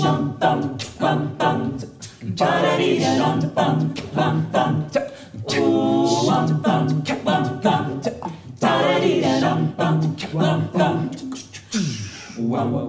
Bum bum bum bum. Ba-da-dee dum bum bum bum. Ooh, bum bum bum bum. Da-da-dee dum bum bum bum. Wow,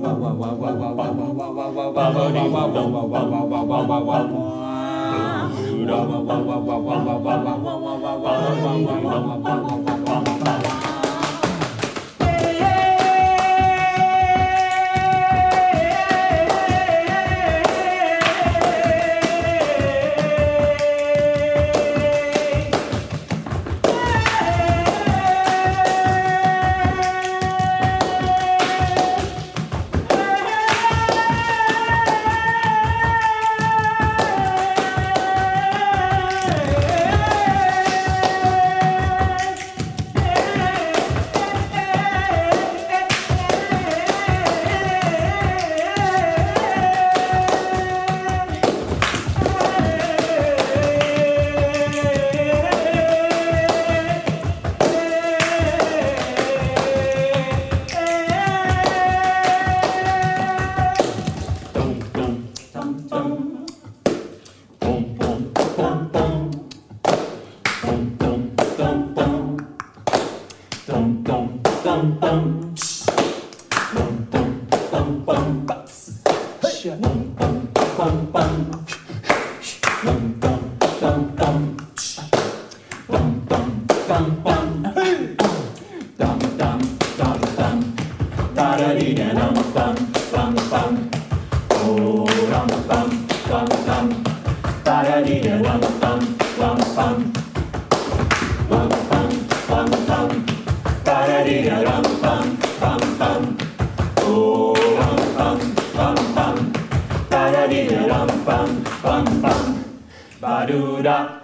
ram pam pam pam oh ram pam pam pam paradi ram pam pam pam ram pam pam pam paradi ram pam pam pam oh ram pam pam pam paradi ram pam pam pam baruda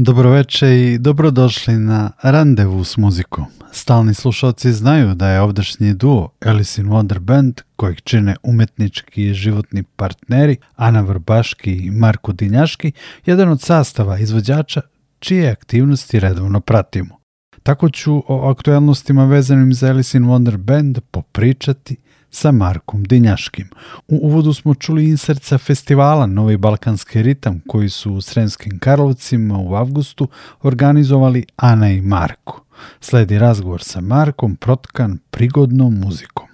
Dobroveče i dobrodošli na Randevu s muzikom. Stalni slušalci znaju da je ovdašnji duo Alice in Wonder Band, kojeg čine umetnički i životni partneri Ana Vrbaški i Marko Dinjaški, jedan od sastava izvođača čije aktivnosti redovno pratimo. Tako ću o aktualnostima vezanim za Alice in Wonder Band popričati sa Markom Dinjaškim. U uvodu smo čuli insert sa festivala Novi Balkanski ritam koji su u Sremskim Karlovcima u avgustu organizovali Ana i Marko. Sledi razgovor sa Markom protkan prigodnom muzikom.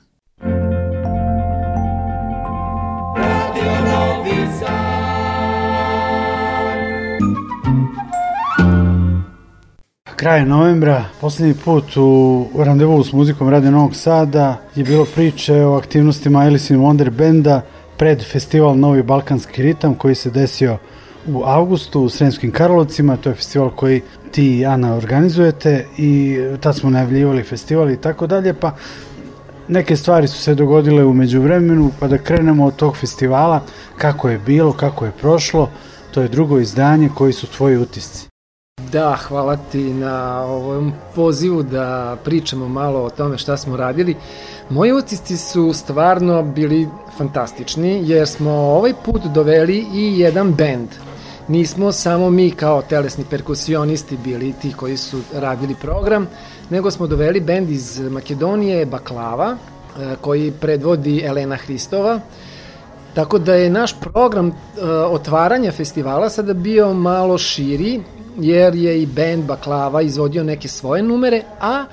Kraj novembra, poslednji put u randevu s muzikom Radio Novog Sada je bilo priče o aktivnostima Alice in Wonder Benda pred festival Novi Balkanski ritam koji se desio u avgustu u Sremskim Karlovcima, to je festival koji ti i Ana organizujete i tad smo najavljivali festival i tako dalje, pa neke stvari su se dogodile u međuvremenu, pa da krenemo od tog festivala, kako je bilo, kako je prošlo, to je drugo izdanje, koji su tvoji utisci. Da, hvala ti na ovom pozivu da pričamo malo o tome šta smo radili. Moji utisci su stvarno bili fantastični jer smo ovaj put doveli i jedan bend nismo samo mi kao telesni perkusionisti bili ti koji su radili program, nego smo doveli bend iz Makedonije, Baklava, e, koji predvodi Elena Hristova, Tako da je naš program uh, otvaranja festivala sada bio malo širi, jer je i band Baklava izvodio neke svoje numere, a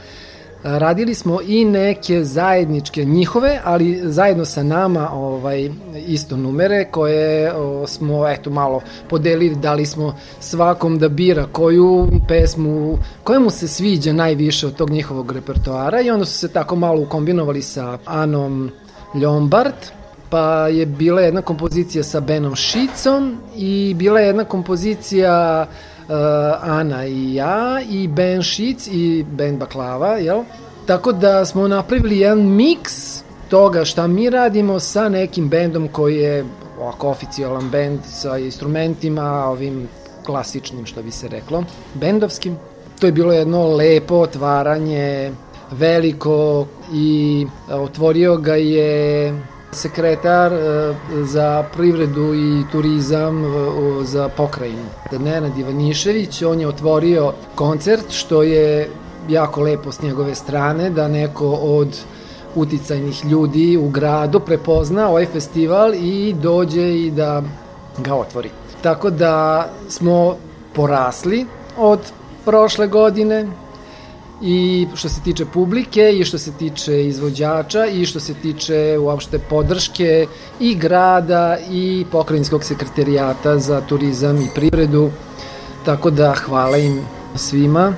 radili smo i neke zajedničke njihove, ali zajedno sa nama ovaj isto numere koje o, smo eto malo podelili, dali smo svakom da bira koju pesmu, koja mu se sviđa najviše od tog njihovog repertoara i onda su se tako malo ukombinovali sa Anom Lombard, pa je bila jedna kompozicija sa Benom Šicom i bila je jedna kompozicija uh, Ana i ja i Ben Šic i Ben Baklava, jel? Tako da smo napravili jedan miks toga šta mi radimo sa nekim bendom koji je ovako oficijalan bend sa instrumentima, ovim klasičnim što bi se reklo, bendovskim. To je bilo jedno lepo otvaranje, veliko i otvorio ga je sekretar e, za privredu i turizam e, za pokrajinu. Nenad Ivanišević, on je otvorio koncert što je jako lepo s njegove strane da neko od uticajnih ljudi u gradu prepozna ovaj festival i dođe i da ga otvori. Tako da smo porasli od prošle godine, i što se tiče publike i što se tiče izvođača i što se tiče uopšte podrške i grada i pokrajinskog sekretarijata za turizam i privredu. Tako da hvala im svima.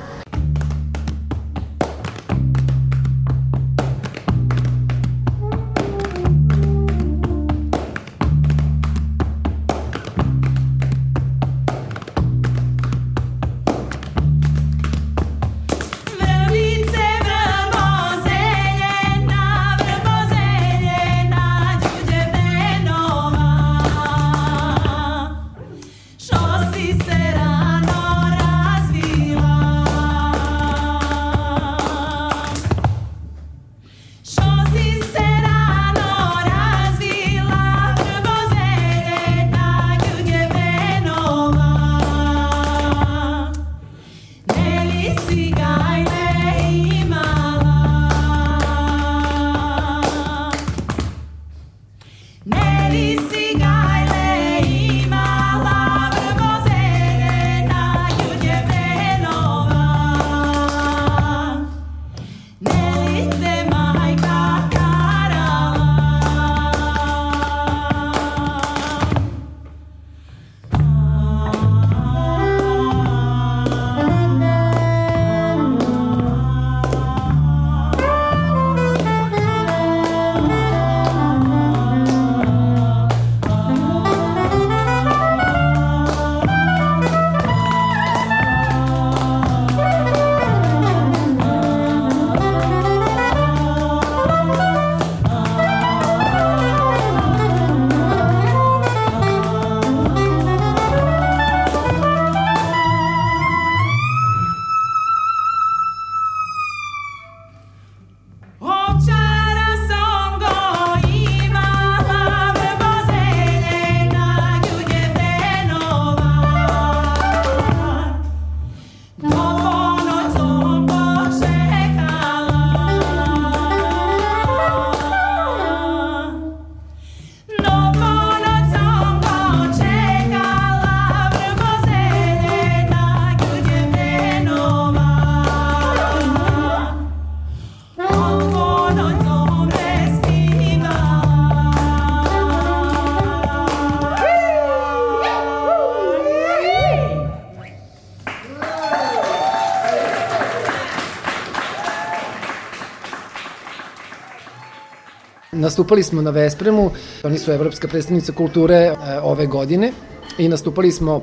Nastupali smo na Vespremu, oni su Evropska predstavnica kulture e, ove godine i nastupali smo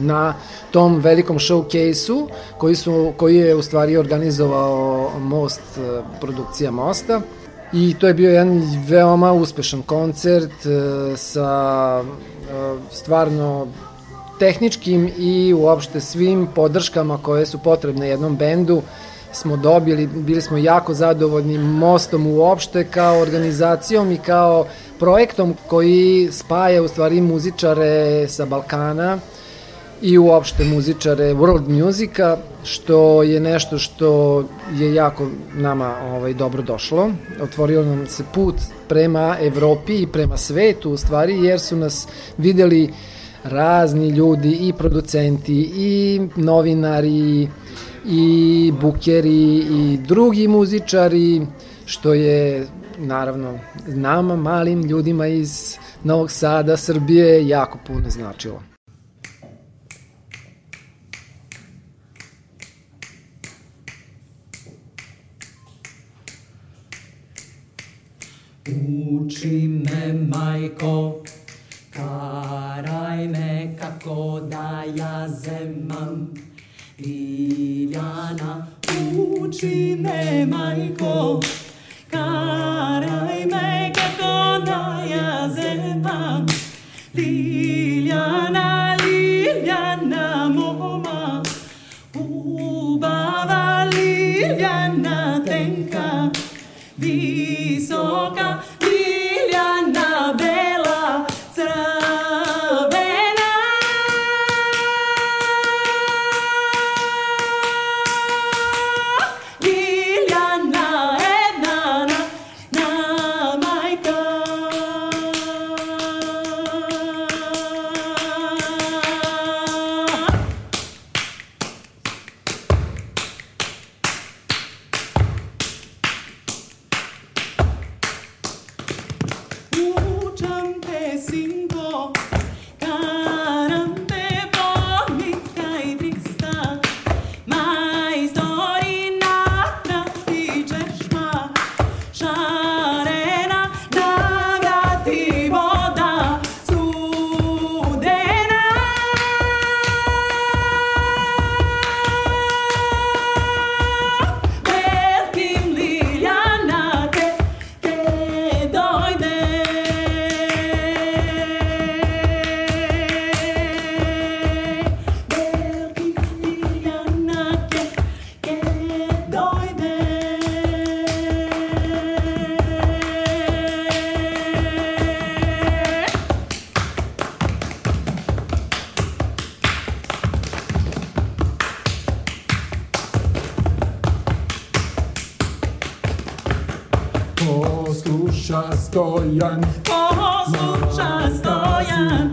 na tom velikom showcase-u koji, su, koji je u stvari organizovao Most, e, produkcija Mosta. I to je bio jedan veoma uspešan koncert e, sa stvarno tehničkim i uopšte svim podrškama koje su potrebne jednom bendu smo dobili, bili smo jako zadovoljni mostom uopšte kao organizacijom i kao projektom koji spaja u stvari muzičare sa Balkana i uopšte muzičare world muzika, što je nešto što je jako nama ovaj, dobro došlo. Otvorio nam se put prema Evropi i prema svetu u stvari, jer su nas videli razni ljudi i producenti i novinari i bukeri i drugi muzičari, što je naravno nama, malim ljudima iz Novog Sada, Srbije, jako puno značilo. Uči me, majko, karaj me kako da ja zemam. Liljana, uči me, majko, karaj me kako da ja zemam. Liljana, Liljana, moma, ubava Liljana tenka, visoka stojan, koho sluča stojan,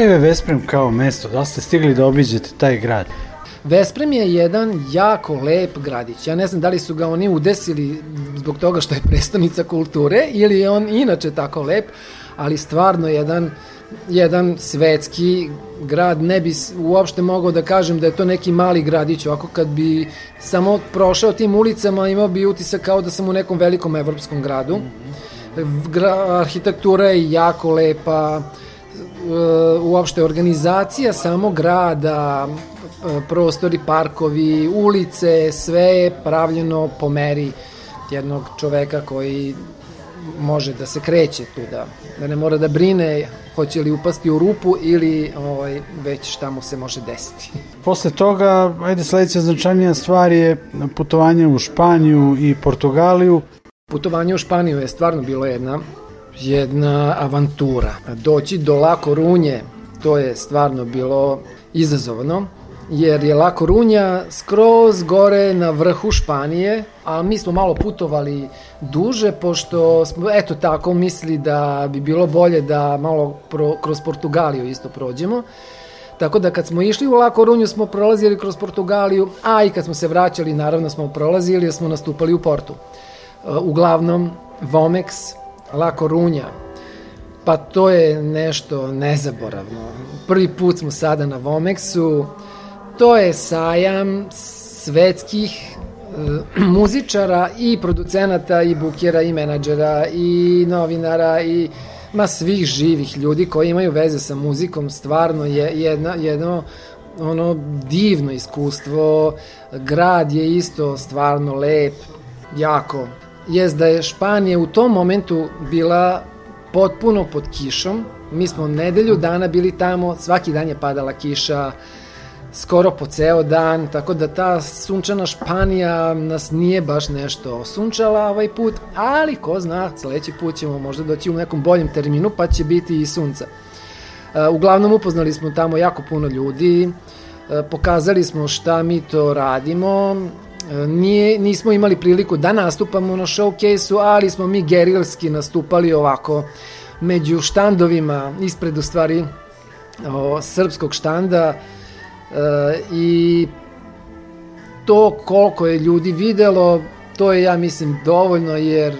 Kakav je Vesprem kao mesto? Da ste stigli da obiđete taj grad? Vesprem je jedan jako lep gradić. Ja ne znam da li su ga oni udesili zbog toga što je prestonica kulture ili je on inače tako lep, ali stvarno jedan jedan svetski grad, ne bi uopšte mogao da kažem da je to neki mali gradić, ovako kad bi samo prošao tim ulicama imao bi utisak kao da sam u nekom velikom evropskom gradu. Gra, arhitektura je jako lepa, uopšte organizacija samog grada, e, prostori, parkovi, ulice, sve je pravljeno po meri jednog čoveka koji može da se kreće tu, da, da ne mora da brine hoće li upasti u rupu ili ovaj, već šta mu se može desiti. Posle toga, ajde sledeća značajnija stvar je putovanje u Španiju i Portugaliju. Putovanje u Španiju je stvarno bilo jedna jedna avantura. Doći do La Korunje, to je stvarno bilo izazovno, jer je La Corunja skroz gore na vrhu Španije, a mi smo malo putovali duže, pošto smo, eto tako, mislili da bi bilo bolje da malo pro, kroz Portugaliju isto prođemo. Tako da kad smo išli u La Corunju smo prolazili kroz Portugaliju, a i kad smo se vraćali naravno smo prolazili jer smo nastupali u Portu. E, uglavnom, Vomex, La Corunja, pa to je nešto nezaboravno. Prvi put smo sada na Vomexu, to je sajam svetskih e, muzičara i producenata i bukera i menadžera i novinara i ma svih živih ljudi koji imaju veze sa muzikom, stvarno je jedna, jedno ono divno iskustvo, grad je isto stvarno lep, jako. Jest da je Španija u tom momentu bila potpuno pod kišom, mi smo nedelju dana bili tamo, svaki dan je padala kiša, skoro po ceo dan, tako da ta sunčana Španija nas nije baš nešto sunčala ovaj put, ali ko zna, sledeći put ćemo možda doći u nekom boljem terminu pa će biti i sunca. E, uglavnom upoznali smo tamo jako puno ljudi, e, pokazali smo šta mi to radimo, Nije, nismo imali priliku da nastupamo na showcase-u, ali smo mi gerilski nastupali ovako među štandovima, ispred u stvari o, srpskog štanda, E, i to koliko je ljudi videlo, to je ja mislim dovoljno jer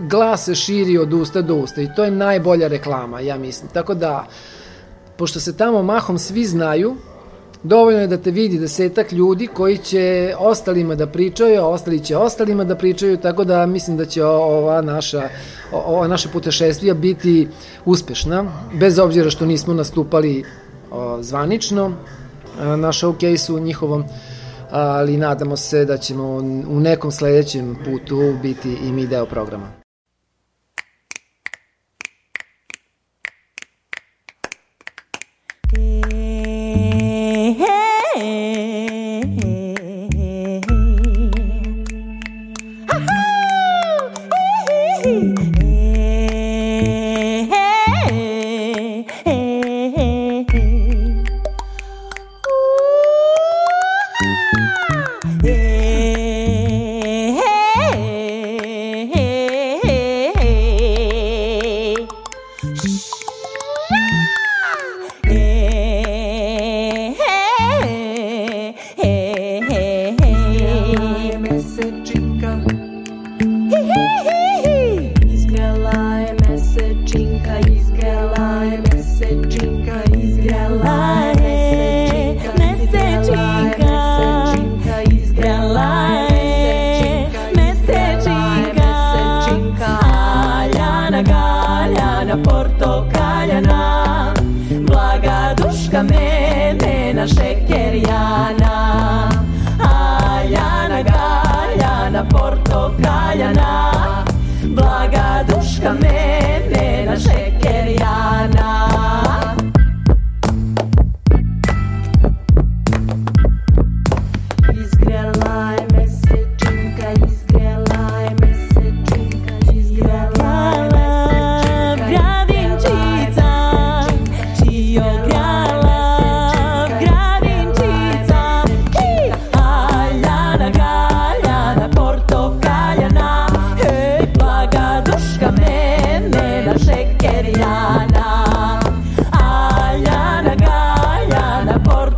glas se širi od usta do usta i to je najbolja reklama, ja mislim. Tako da, pošto se tamo mahom svi znaju, dovoljno je da te vidi desetak ljudi koji će ostalima da pričaju, a ostali će ostalima da pričaju, tako da mislim da će ova naša, ova naša putešestvija biti uspešna, bez obzira što nismo nastupali zvanično na showcase-u njihovom, ali nadamo se da ćemo u nekom sledećem putu biti i mi deo programa.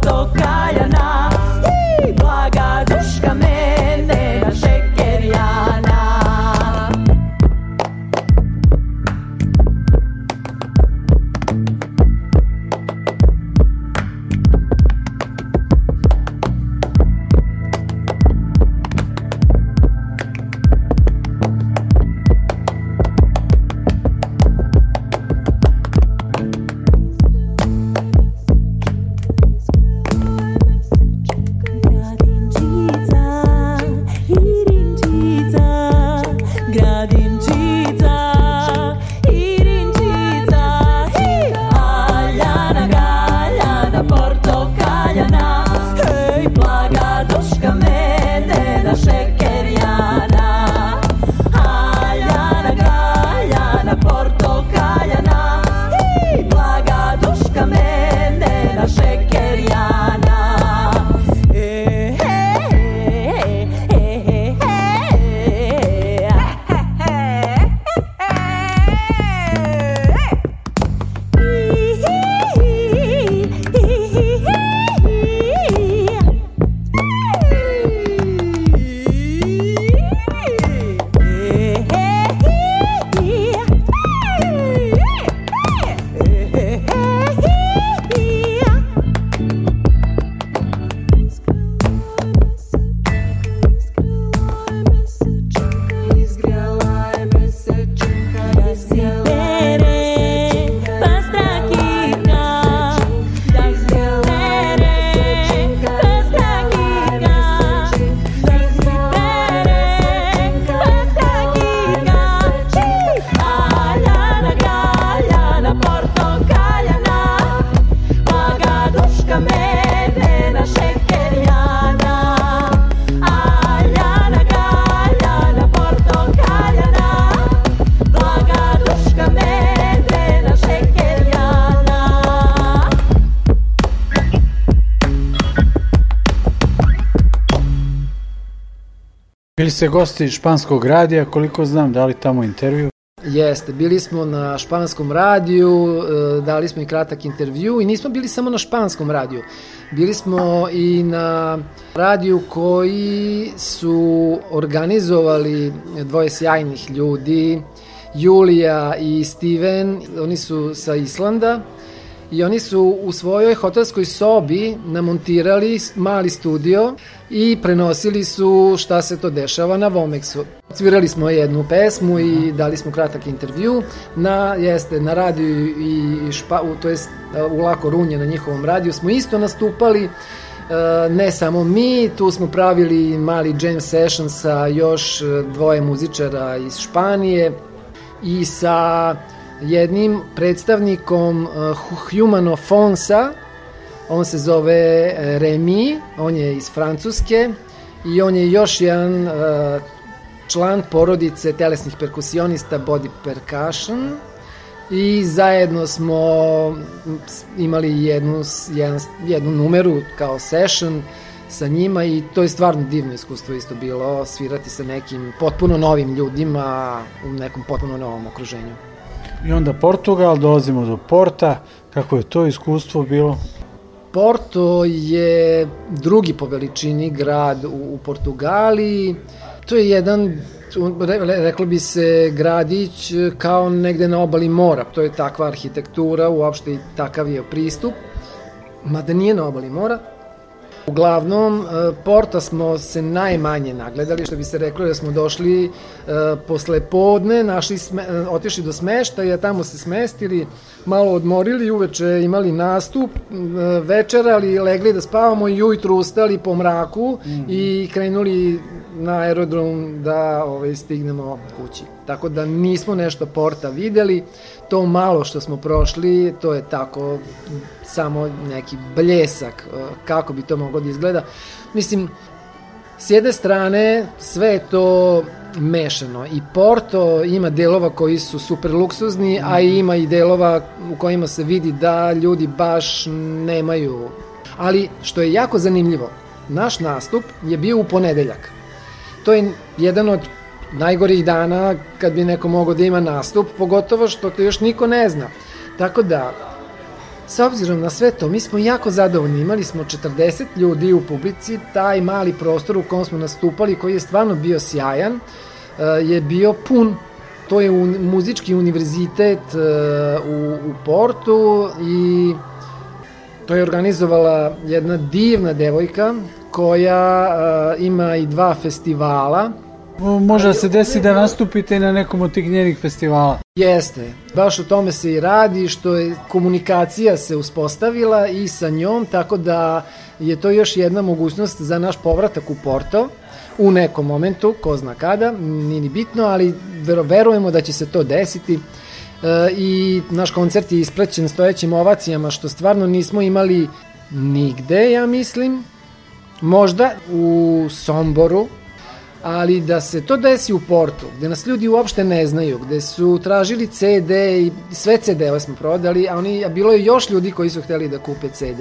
tocar. Ste gosti španskog radija, koliko znam, dali tamo intervju? Jeste, bili smo na španskom radiju, e, dali smo i kratak intervju i nismo bili samo na španskom radiju. Bili smo i na radiju koji su organizovali dvoje sjajnih ljudi, Julija i Steven, oni su sa Islanda i oni su u svojoj hotelskoj sobi namontirali mali studio i prenosili su šta se to dešava na Vomexu. Svirali smo jednu pesmu i dali smo kratak intervju na jeste na radiju i špa, u, to jest u Lako Runje na njihovom radiju smo isto nastupali e, ne samo mi, tu smo pravili mali jam session sa još dvoje muzičara iz Španije i sa jednim predstavnikom uh, Humano Fonsa, on se zove uh, Remy, on je iz Francuske. I on je još jedan uh, član porodice telesnih perkusionista Body Percussion. I zajedno smo imali jednu, jedan, jednu numeru kao session sa njima i to je stvarno divno iskustvo isto bilo svirati sa nekim potpuno novim ljudima u nekom potpuno novom okruženju. I onda Portugal, dolazimo do Porta, kako je to iskustvo bilo? Porto je drugi po veličini grad u, u Portugaliji. To je jedan reklo bi se gradić kao negde na obali mora. To je takva arhitektura, uopšte i takav je pristup. Mada nije na obali mora, Uglavnom, e, Porta smo se najmanje nagledali, što bi se reklo da smo došli e, posle podne, našli sme, e, otišli do smeštaja, tamo se smestili, malo odmorili, uveče imali nastup, večerali, legli da spavamo i ujutru ustali po mraku mm -hmm. i krenuli na aerodrom da ovaj, stignemo kući. Tako da nismo nešto Porta videli, to malo što smo prošli, to je tako samo neki bljesak e, kako bi to moglo da izgleda. Mislim, s jedne strane sve je to mešano i Porto ima delova koji su super luksuzni, a ima i delova u kojima se vidi da ljudi baš nemaju. Ali što je jako zanimljivo, naš nastup je bio u ponedeljak. To je jedan od najgorih dana kad bi neko mogao da ima nastup, pogotovo što to još niko ne zna. Tako da, sa obzirom na sve to, mi smo jako zadovoljni. Imali smo 40 ljudi u publici, taj mali prostor u kom smo nastupali, koji je stvarno bio sjajan, eh, je bio pun to je un, muzički univerzitet uh, u, u Portu i to je organizovala jedna divna devojka koja uh, ima i dva festivala Može da se desi da nastupite na nekom od tih njenih festivala. Jeste, baš o tome se i radi, što je komunikacija se uspostavila i sa njom, tako da je to još jedna mogućnost za naš povratak u Porto u nekom momentu, ko zna kada, nije ni bitno, ali verujemo da će se to desiti e, i naš koncert je ispraćen stojećim ovacijama, što stvarno nismo imali nigde, ja mislim. Možda u Somboru, ali da se to desi u Portu, gde nas ljudi uopšte ne znaju, gde su tražili CD i sve CD-ove smo prodali, a, oni, a bilo je još ljudi koji su hteli da kupe CD,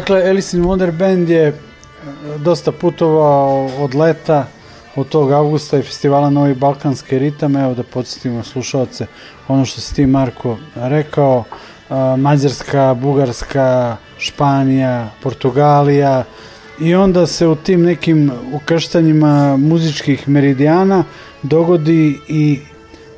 Dakle, Alice in Wonder Band je e, dosta putovao od leta, od tog avgusta i festivala Novi Balkanski ritam. Evo da podsjetimo slušalce ono što si ti Marko rekao, a, Mađarska, Bugarska, Španija, Portugalija i onda se u tim nekim ukrštanjima muzičkih meridijana dogodi i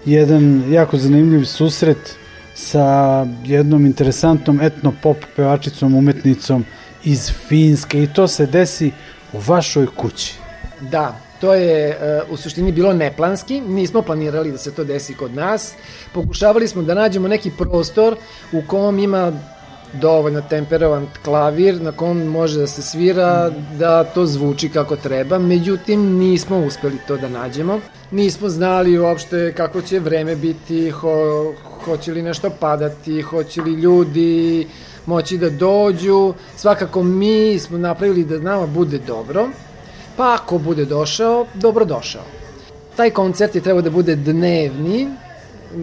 jedan jako zanimljiv susret sa jednom interesantnom etno pop pevačicom, umetnicom iz Finske i to se desi u vašoj kući. Da, to je e, u suštini bilo neplanski, nismo planirali da se to desi kod nas. Pokušavali smo da nađemo neki prostor u kom ima dovoljno temperovan klavir na kom može da se svira, da to zvuči kako treba, međutim nismo uspeli to da nađemo. Nismo znali uopšte kako će vreme biti, ho, hoće li nešto padati, hoće li ljudi moći da dođu. Svakako mi smo napravili da nama bude dobro, pa ako bude došao, dobro došao. Taj koncert je trebao da bude dnevni,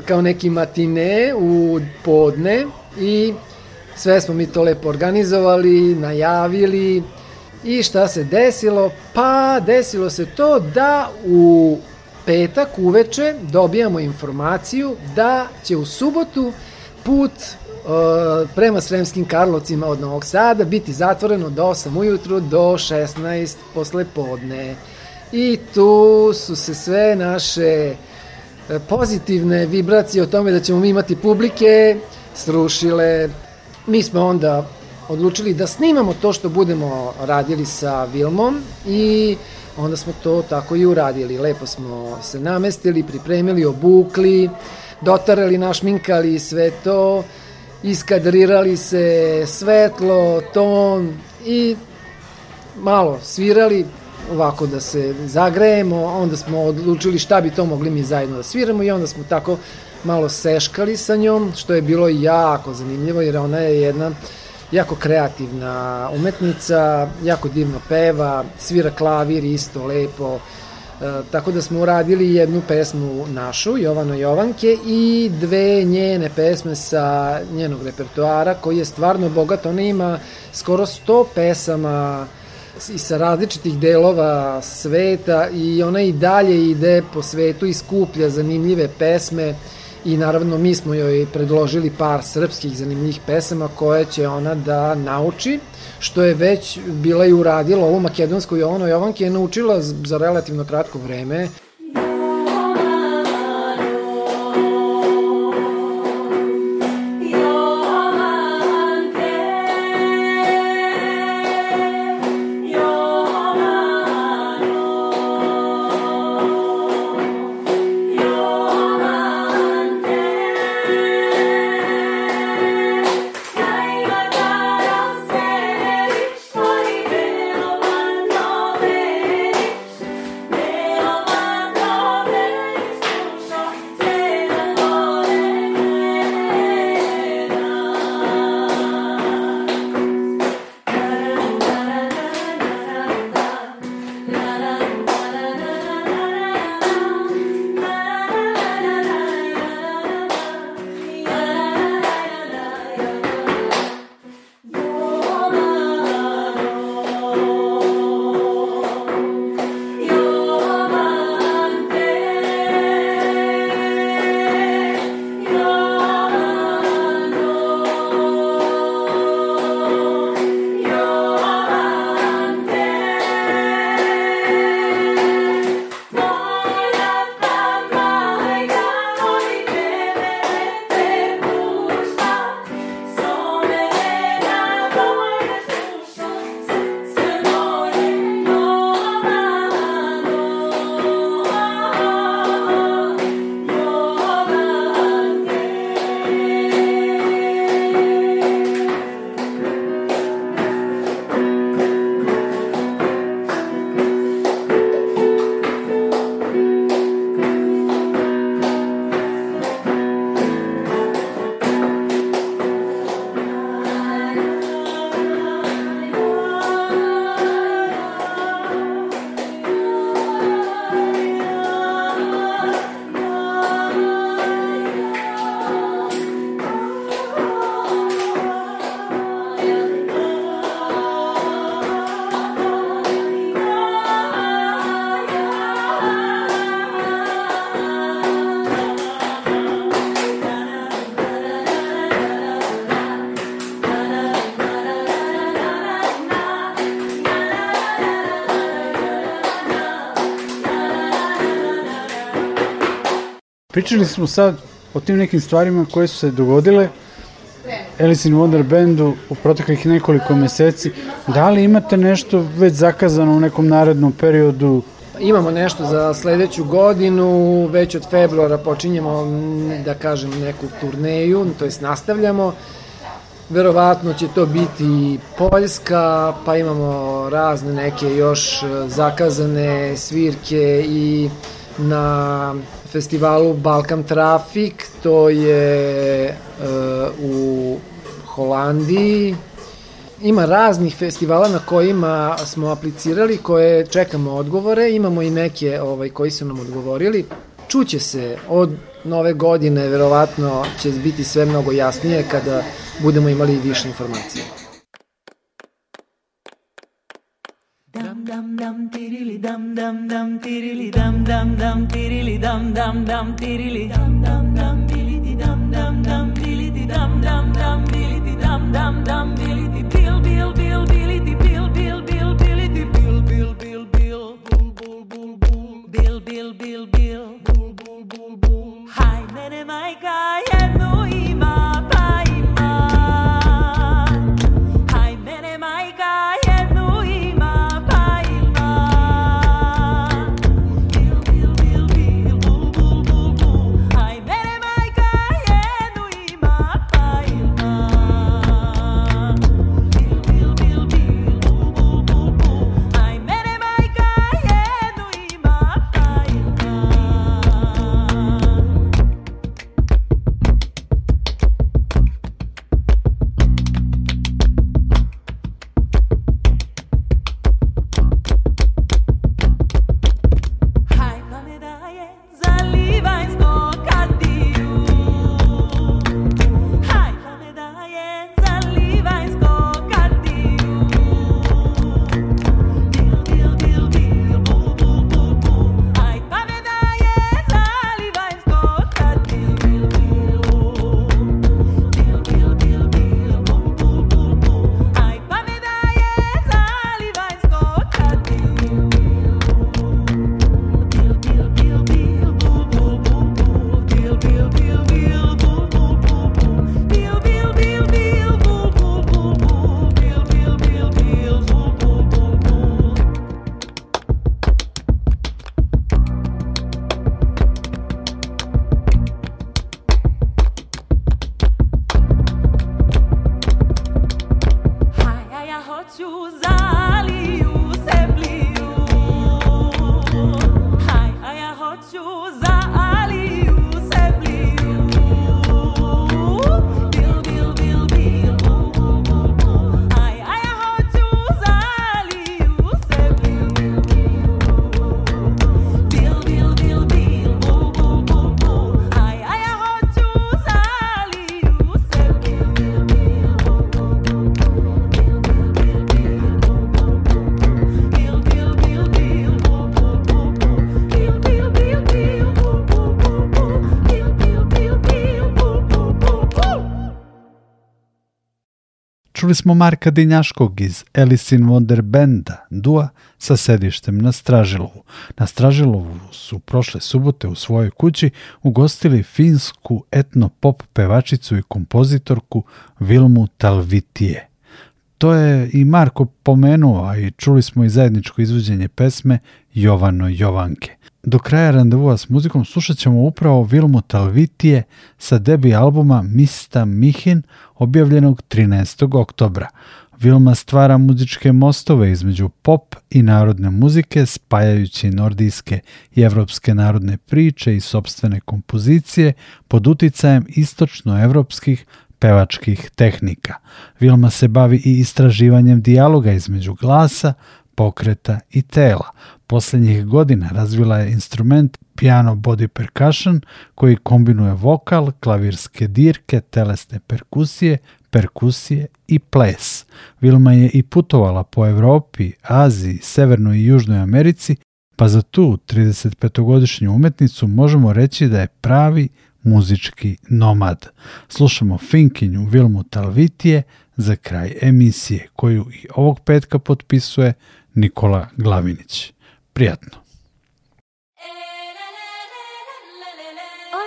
kao neki matine u podne i sve smo mi to lepo organizovali, najavili i šta se desilo? Pa desilo se to da u petak uveče dobijamo informaciju da će u subotu put uh, prema Sremskim Karlovcima od Novog Sada biti zatvoreno do 8 ujutru do 16 posle podne. I tu su se sve naše e, pozitivne vibracije o tome da ćemo mi imati publike srušile. Mi smo onda odlučili da snimamo to što budemo radili sa Vilmom i onda smo to tako i uradili. Lepo smo se namestili, pripremili, obukli, dotarali, našminkali sve to, iskadrirali se, svetlo, ton i malo svirali, ovako da se zagrejemo, onda smo odlučili šta bi to mogli mi zajedno da sviramo i onda smo tako malo seškali sa njom, što je bilo jako zanimljivo jer ona je jedna jako kreativna umetnica, jako divno peva, svira klavir isto lepo, e, tako da smo uradili jednu pesmu našu, Jovano Jovanke, i dve njene pesme sa njenog repertoara, koji je stvarno bogat, ona ima skoro 100 pesama i sa različitih delova sveta i ona i dalje ide po svetu i skuplja zanimljive pesme i naravno mi smo joj predložili par srpskih zanimljivih pesama koje će ona da nauči, što je već bila i uradila ovu makedonsku Jovanu Jovanke je naučila za relativno kratko vreme Pričali smo sad o tim nekim stvarima koje su se dogodile Alice in Wonder Bandu u proteklih nekoliko meseci. Da li imate nešto već zakazano u nekom narednom periodu? Imamo nešto za sledeću godinu, već od februara počinjemo, da kažem, neku turneju, to jest nastavljamo. Verovatno će to biti Poljska, pa imamo razne neke još zakazane svirke i na festivalu Balkan Traffic, to je uh, u Holandiji. Ima raznih festivala na kojima smo aplicirali, koje čekamo odgovore, imamo i neke ovaj, koji su nam odgovorili. Čuće se od nove godine, verovatno će biti sve mnogo jasnije kada budemo imali više informacije. dum tirili dum dum dum tirili dum dum dum tirili dum dum dum tirili dum dum dum dilidi dum dum dum dilidi dum dum dum dilidi dum dum dum dilidi bil bil bil dilidi bil bil bil dilidi bil bil bil bil bul bul bul bul bil bil bil bil bul bul bul bul Hi, mene mai gaya Čuli smo Marka Dinjaškog iz Alice in Wonder Benda, dua sa sedištem na Stražilovu. Na Stražilovu su prošle subote u svojoj kući ugostili finsku etno-pop pevačicu i kompozitorku Vilmu Talvitije. To je i Marko pomenuo, a i čuli smo i zajedničko izvođenje pesme Jovano Jovanke. Do kraja randevua s muzikom slušat ćemo upravo Vilmu Talvitije sa debi albuma Mista Mihin objavljenog 13. oktobra. Vilma stvara muzičke mostove između pop i narodne muzike, spajajući nordijske i evropske narodne priče i sobstvene kompozicije pod uticajem istočnoevropskih pevačkih tehnika. Vilma se bavi i istraživanjem dijaloga između glasa, pokreta i tela. Poslednjih godina razvila je instrument piano body percussion koji kombinuje vokal, klavirske dirke, telesne perkusije, perkusije i ples. Vilma je i putovala po Evropi, Aziji, Severnoj i Južnoj Americi, pa za tu 35-godišnju umetnicu možemo reći da je pravi muzički nomad. Slušamo Finkinju Vilmu Talvitije za kraj emisije, koju i ovog petka potpisuje Nikola Glavinić. Prijatno!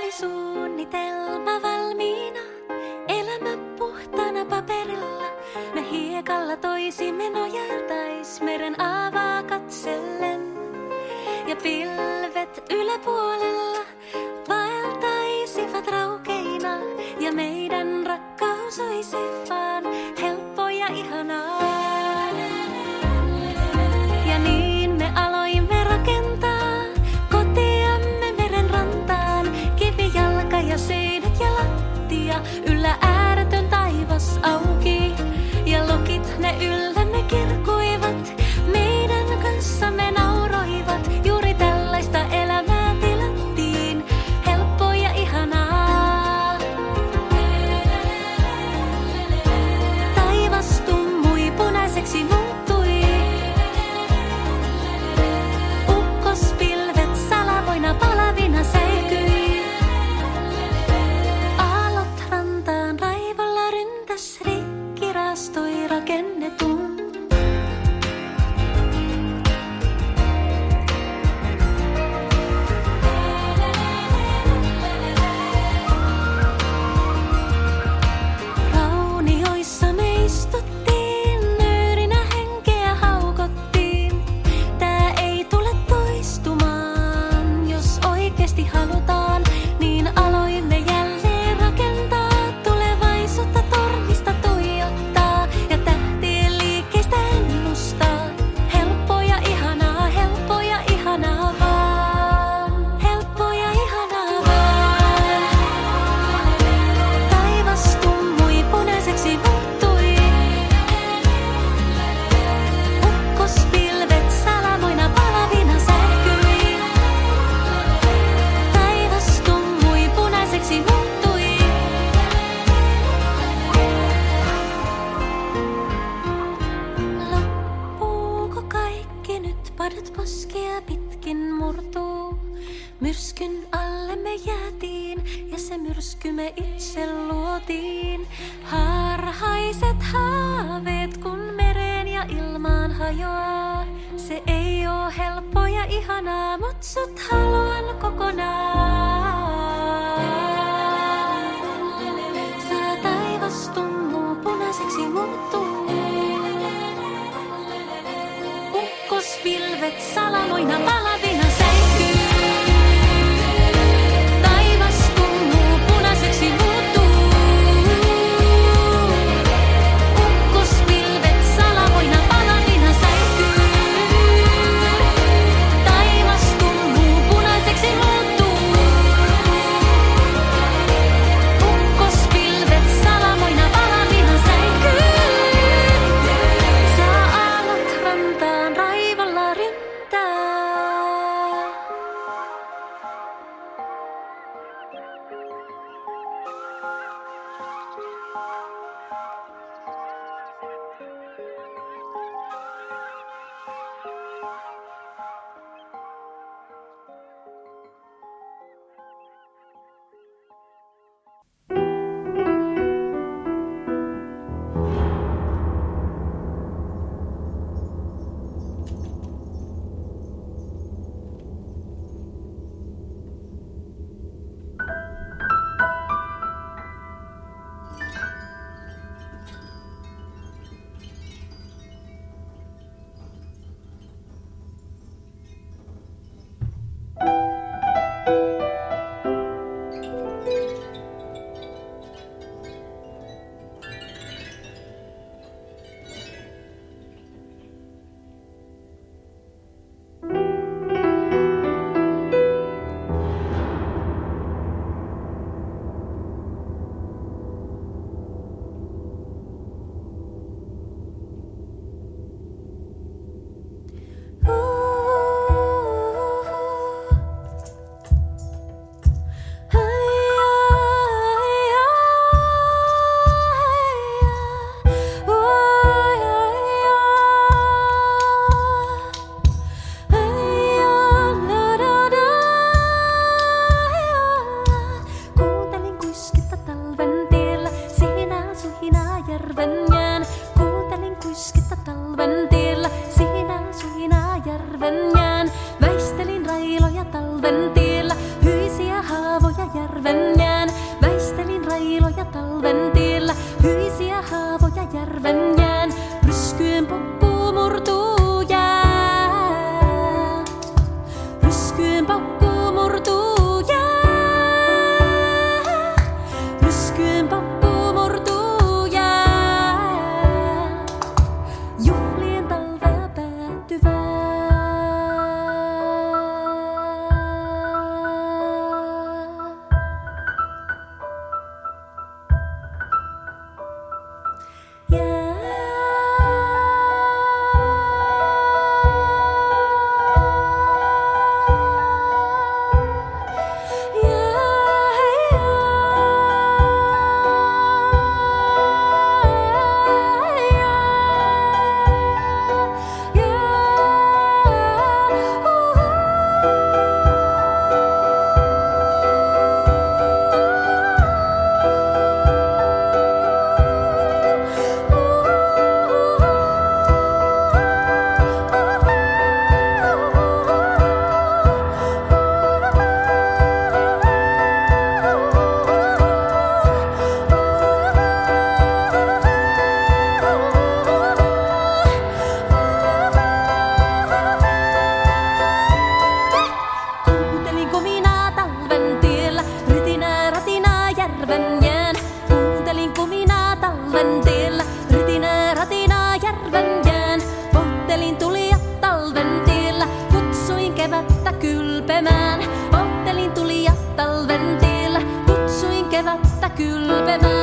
oli suunnitelma valmiina. Elämä puhtana paperilla. Me hiekalla toisimme nojailtais meren aavaa katsellen. Ja pilvet yläpuolella so easy for tranquilo ya tal vez kylpevää.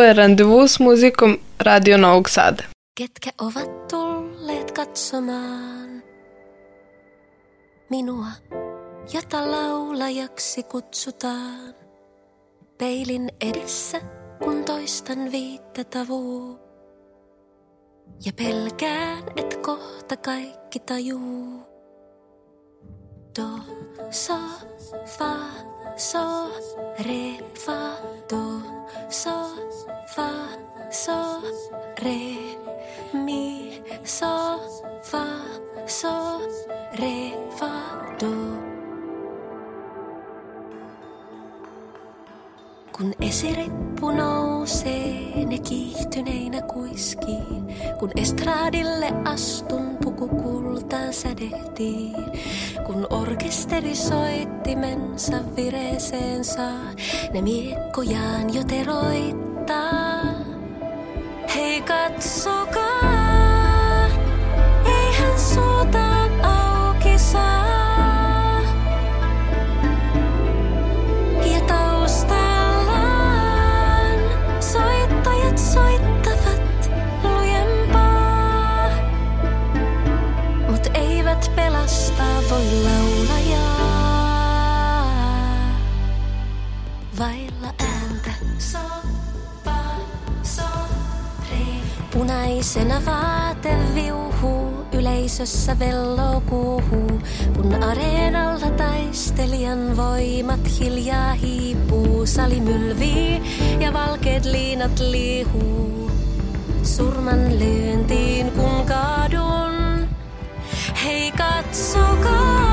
Ovo je Randevu s muzikom Radio Novog Sada. Ketkä ovat tulleet katsomaan minua, jota laulajaksi kutsutaan. Peilin edessä, kun toistan viittä tavuu. Ja pelkään, et kohta kaikki tajuu. Do, so, fa, so, re, fa, do, so, fa, so, re, mi, so, fa, so, re, fa, do. Kun esirippu nousee, ne kiihtyneinä kuiskii. Kun estradille astun, puku kultaan sädehtii. Kun orkesteri soittimensa vireeseen saa, ne miekkojaan jo teroittaa. Hei katsokaa, Punaisena vaate viuhuu, yleisössä velloo kuuhuu. Kun areenalla taistelijan voimat hiljaa hiipuu, sali mylvii ja valkeat liinat liihuu. Surman lyöntiin kun kaadun, hei katsokaa,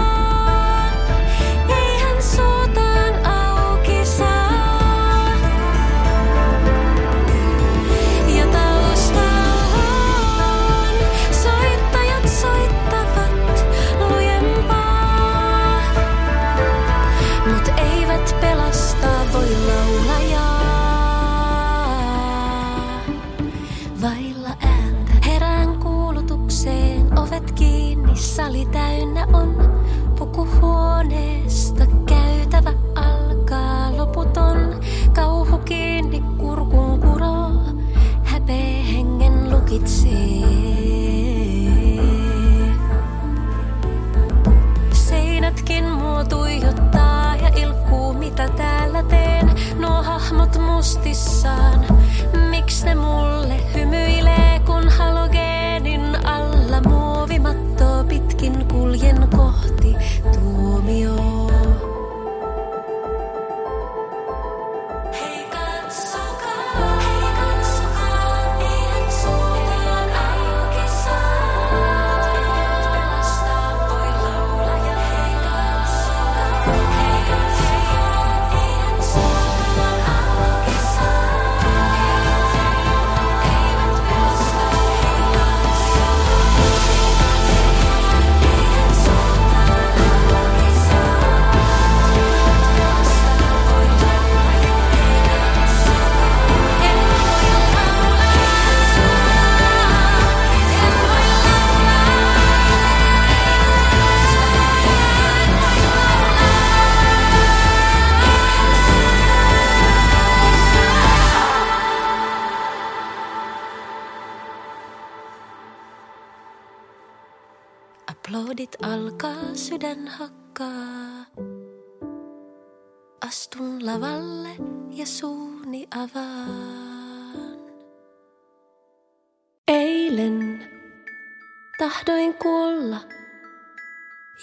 tahdoin kuolla,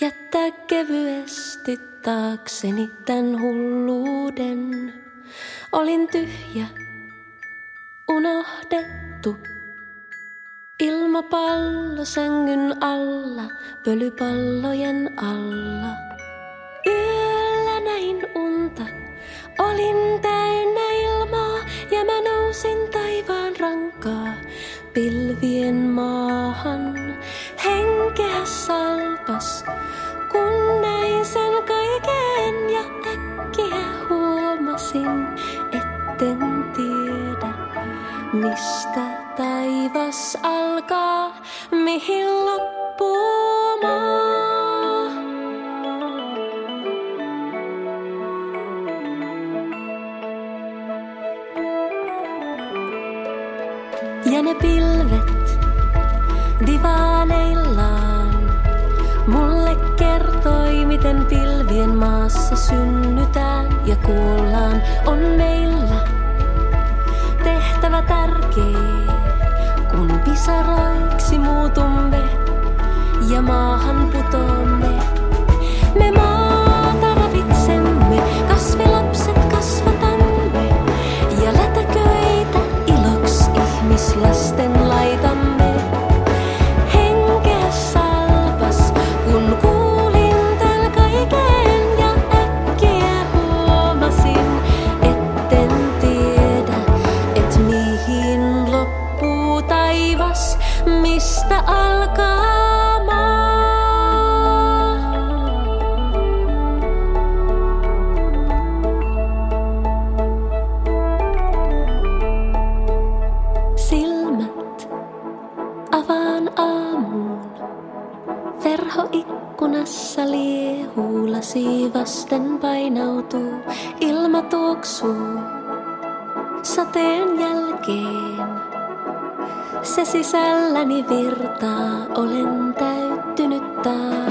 jättää kevyesti taakseni tän hulluuden. Olin tyhjä, unohdettu. Ilmapallo sängyn alla, pölypallojen alla. Yöllä näin unta, olin täynnä ilmaa ja mä nousin taivaan rankaa pilvien maahan. Henkeä salpas, kun näin sen kaiken ja äkkiä huomasin, etten tiedä mistä taivas alkaa, mihin loppuu. Ja ne pilvet divaaneillaan mulle kertoi, miten pilvien maassa synnytään ja kuollaan. On meillä tehtävä tärkeä, kun pisaroiksi muutumme ja maahan putoamme. Me maata painautuu, ilma tuoksuu sateen jälkeen. Se sisälläni virtaa, olen täyttynyt taas.